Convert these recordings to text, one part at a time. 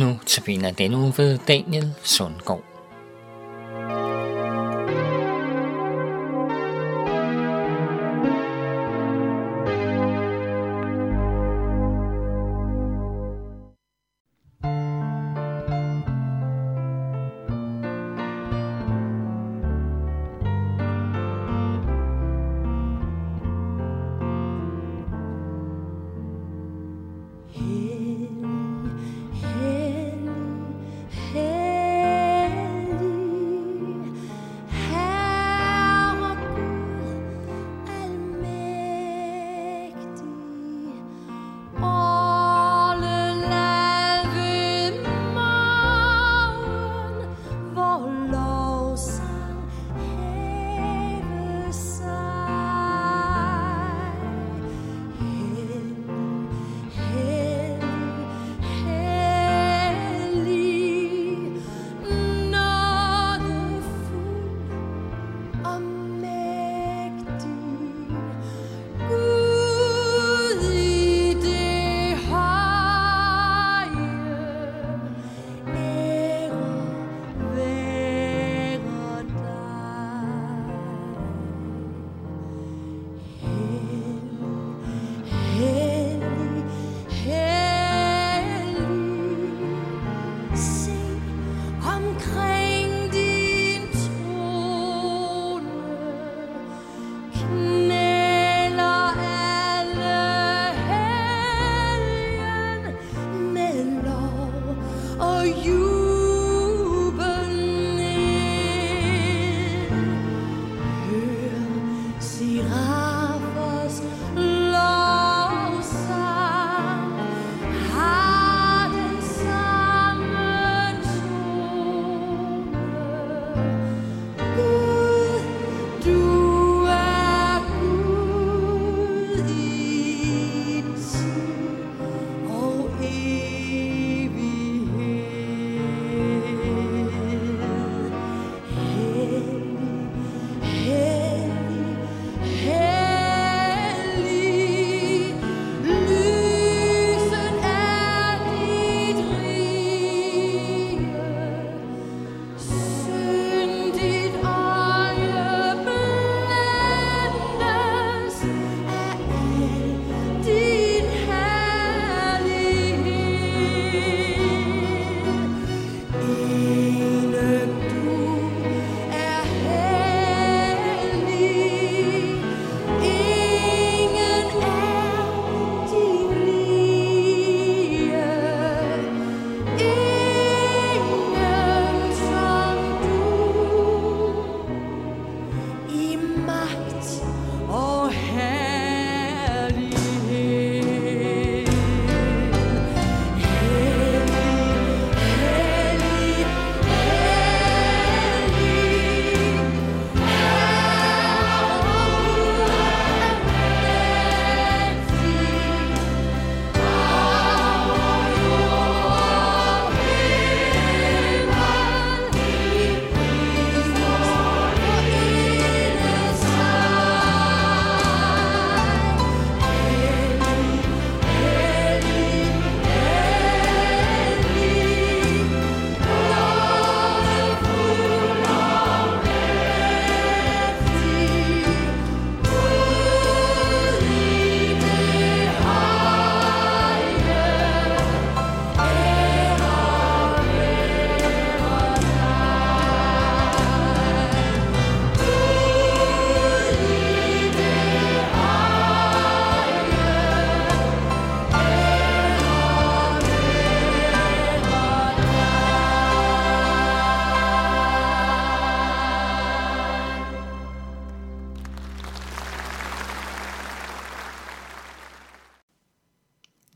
Nu tabiner denne uge ved Daniel Sundgaard.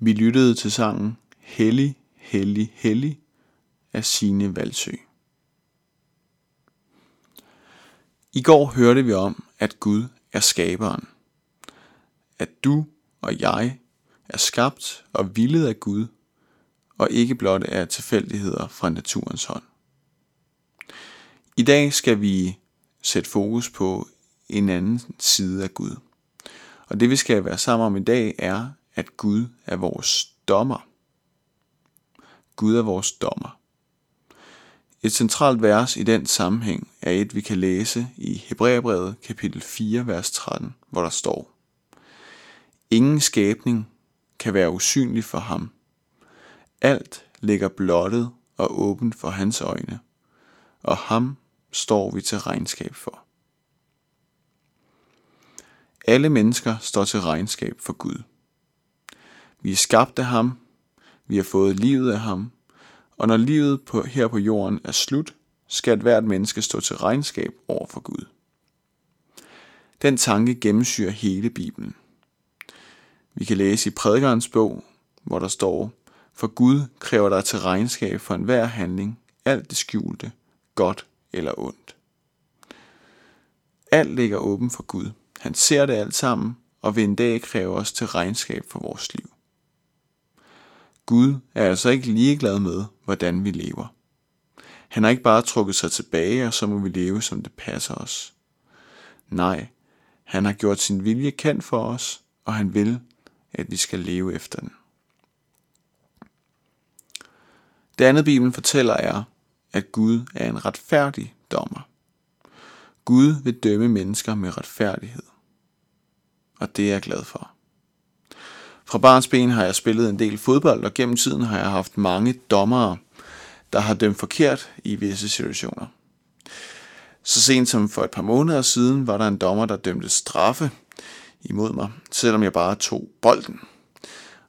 Vi lyttede til sangen Hellig, Hellig, Hellig af Sine Valsø. I går hørte vi om, at Gud er skaberen. At du og jeg er skabt og villet af Gud, og ikke blot af tilfældigheder fra naturens hånd. I dag skal vi sætte fokus på en anden side af Gud. Og det vi skal være sammen om i dag er, at Gud er vores dommer. Gud er vores dommer. Et centralt vers i den sammenhæng er et, vi kan læse i Hebræerbrevet kapitel 4, vers 13, hvor der står, Ingen skabning kan være usynlig for ham. Alt ligger blottet og åbent for hans øjne, og ham står vi til regnskab for. Alle mennesker står til regnskab for Gud. Vi er skabt af ham, vi har fået livet af ham, og når livet på, her på jorden er slut, skal hvert menneske stå til regnskab over for Gud. Den tanke gennemsyrer hele Bibelen. Vi kan læse i prædikernes bog, hvor der står, for Gud kræver dig til regnskab for enhver handling, alt det skjulte, godt eller ondt. Alt ligger åben for Gud. Han ser det alt sammen, og vil en dag kræve os til regnskab for vores liv. Gud er altså ikke ligeglad med, hvordan vi lever. Han har ikke bare trukket sig tilbage, og så må vi leve, som det passer os. Nej, han har gjort sin vilje kendt for os, og han vil, at vi skal leve efter den. Det andet Bibelen fortæller er, at Gud er en retfærdig dommer. Gud vil dømme mennesker med retfærdighed. Og det er jeg glad for. Fra barns ben har jeg spillet en del fodbold, og gennem tiden har jeg haft mange dommere, der har dømt forkert i visse situationer. Så sent som for et par måneder siden var der en dommer, der dømte straffe imod mig, selvom jeg bare tog bolden.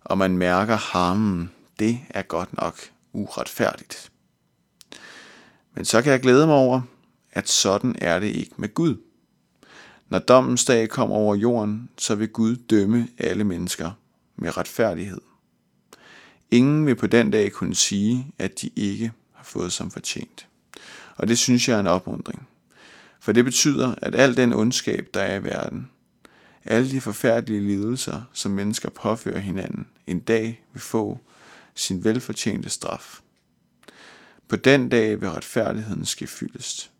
Og man mærker harmen, det er godt nok uretfærdigt. Men så kan jeg glæde mig over, at sådan er det ikke med Gud. Når dommens dag kommer over jorden, så vil Gud dømme alle mennesker med retfærdighed. Ingen vil på den dag kunne sige, at de ikke har fået som fortjent. Og det synes jeg er en opmundring. For det betyder, at al den ondskab, der er i verden, alle de forfærdelige lidelser, som mennesker påfører hinanden, en dag vil få sin velfortjente straf. På den dag vil retfærdigheden ske fyldest,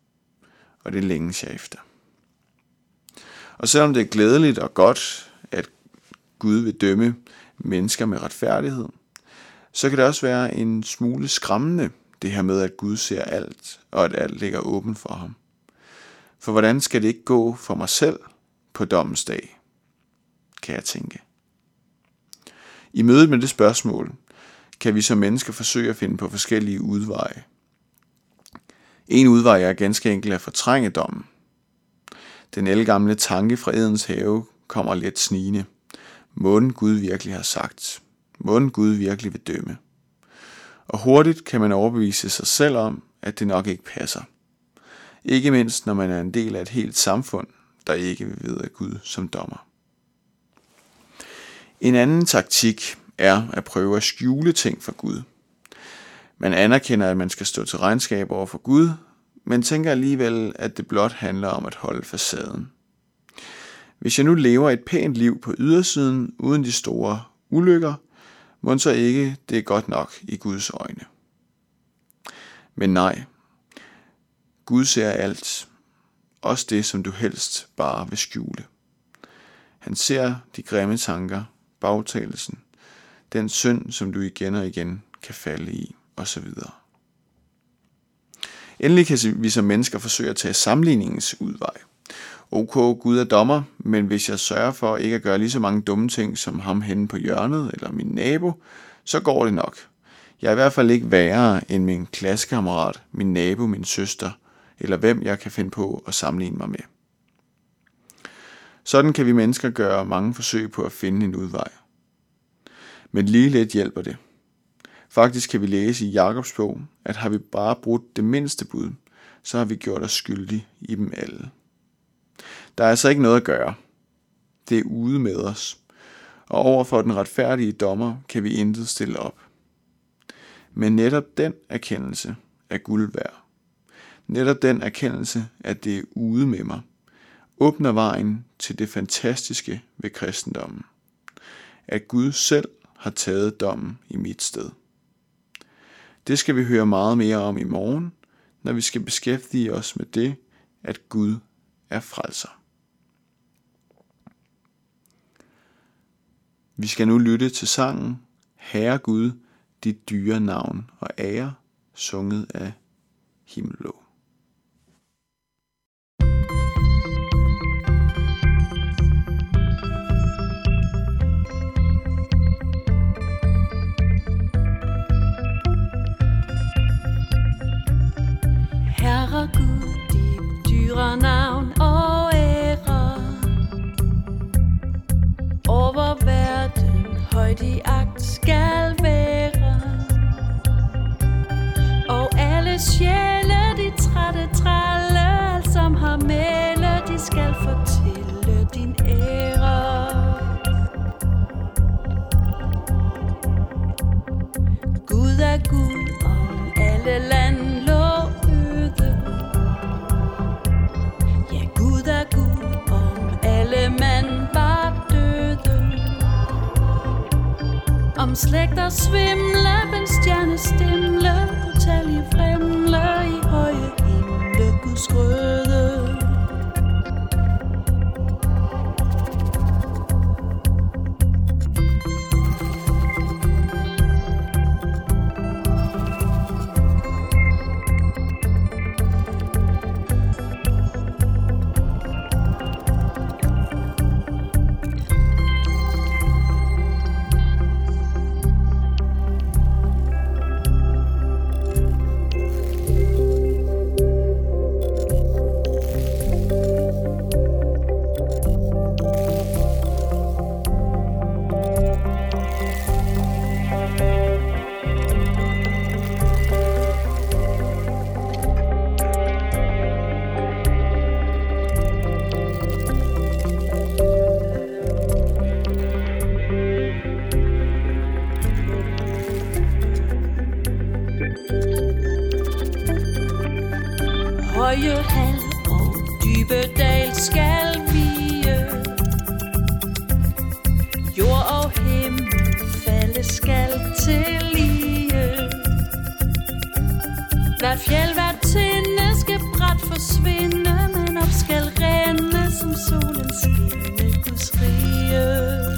og det længes jeg efter. Og selvom det er glædeligt og godt, Gud vil dømme mennesker med retfærdighed, så kan det også være en smule skræmmende, det her med, at Gud ser alt, og at alt ligger åben for ham. For hvordan skal det ikke gå for mig selv på dommens dag, kan jeg tænke. I mødet med det spørgsmål, kan vi som mennesker forsøge at finde på forskellige udveje. En udvej er ganske enkelt at fortrænge dommen. Den elgamle tanke fra Edens have kommer let snigende. Måden Gud virkelig har sagt. Måden Gud virkelig vil dømme. Og hurtigt kan man overbevise sig selv om, at det nok ikke passer. Ikke mindst når man er en del af et helt samfund, der ikke vil vide af Gud som dommer. En anden taktik er at prøve at skjule ting for Gud. Man anerkender, at man skal stå til regnskab over for Gud, men tænker alligevel, at det blot handler om at holde facaden. Hvis jeg nu lever et pænt liv på ydersiden uden de store ulykker, må så ikke det er godt nok i Guds øjne. Men nej, Gud ser alt, også det, som du helst bare vil skjule. Han ser de grimme tanker, bagtagelsen, den synd, som du igen og igen kan falde i, osv. Endelig kan vi som mennesker forsøge at tage sammenligningens udvej. Ok, Gud er dommer, men hvis jeg sørger for ikke at gøre lige så mange dumme ting som ham henne på hjørnet eller min nabo, så går det nok. Jeg er i hvert fald ikke værre end min klassekammerat, min nabo, min søster, eller hvem jeg kan finde på at sammenligne mig med. Sådan kan vi mennesker gøre mange forsøg på at finde en udvej. Men lige lidt hjælper det. Faktisk kan vi læse i Jakobs bog, at har vi bare brudt det mindste bud, så har vi gjort os skyldige i dem alle. Der er altså ikke noget at gøre. Det er ude med os. Og over for den retfærdige dommer kan vi intet stille op. Men netop den erkendelse er guld værd. Netop den erkendelse, at det er ude med mig, åbner vejen til det fantastiske ved kristendommen. At Gud selv har taget dommen i mit sted. Det skal vi høre meget mere om i morgen, når vi skal beskæftige os med det, at Gud er frelser. Vi skal nu lytte til sangen Herre Gud, dit dyre navn og ære, sunget af Himmelå. Herre Gud, dit dyre navn i agt skal være. Og alle sjæle, de trætte tralle som har mæle, de skal fortælle din ære. Gud er Gud, og alle land slægter svimle, men stjerne stimle, utallige fremle i høje himle, Guds røde. høje hal og dybe dal skal vige. Øh, jord og himmel falde skal til lige. Øh. Hvert fjeld, hvert tinde skal bræt forsvinde, men op skal rende som solen skinne Guds rige.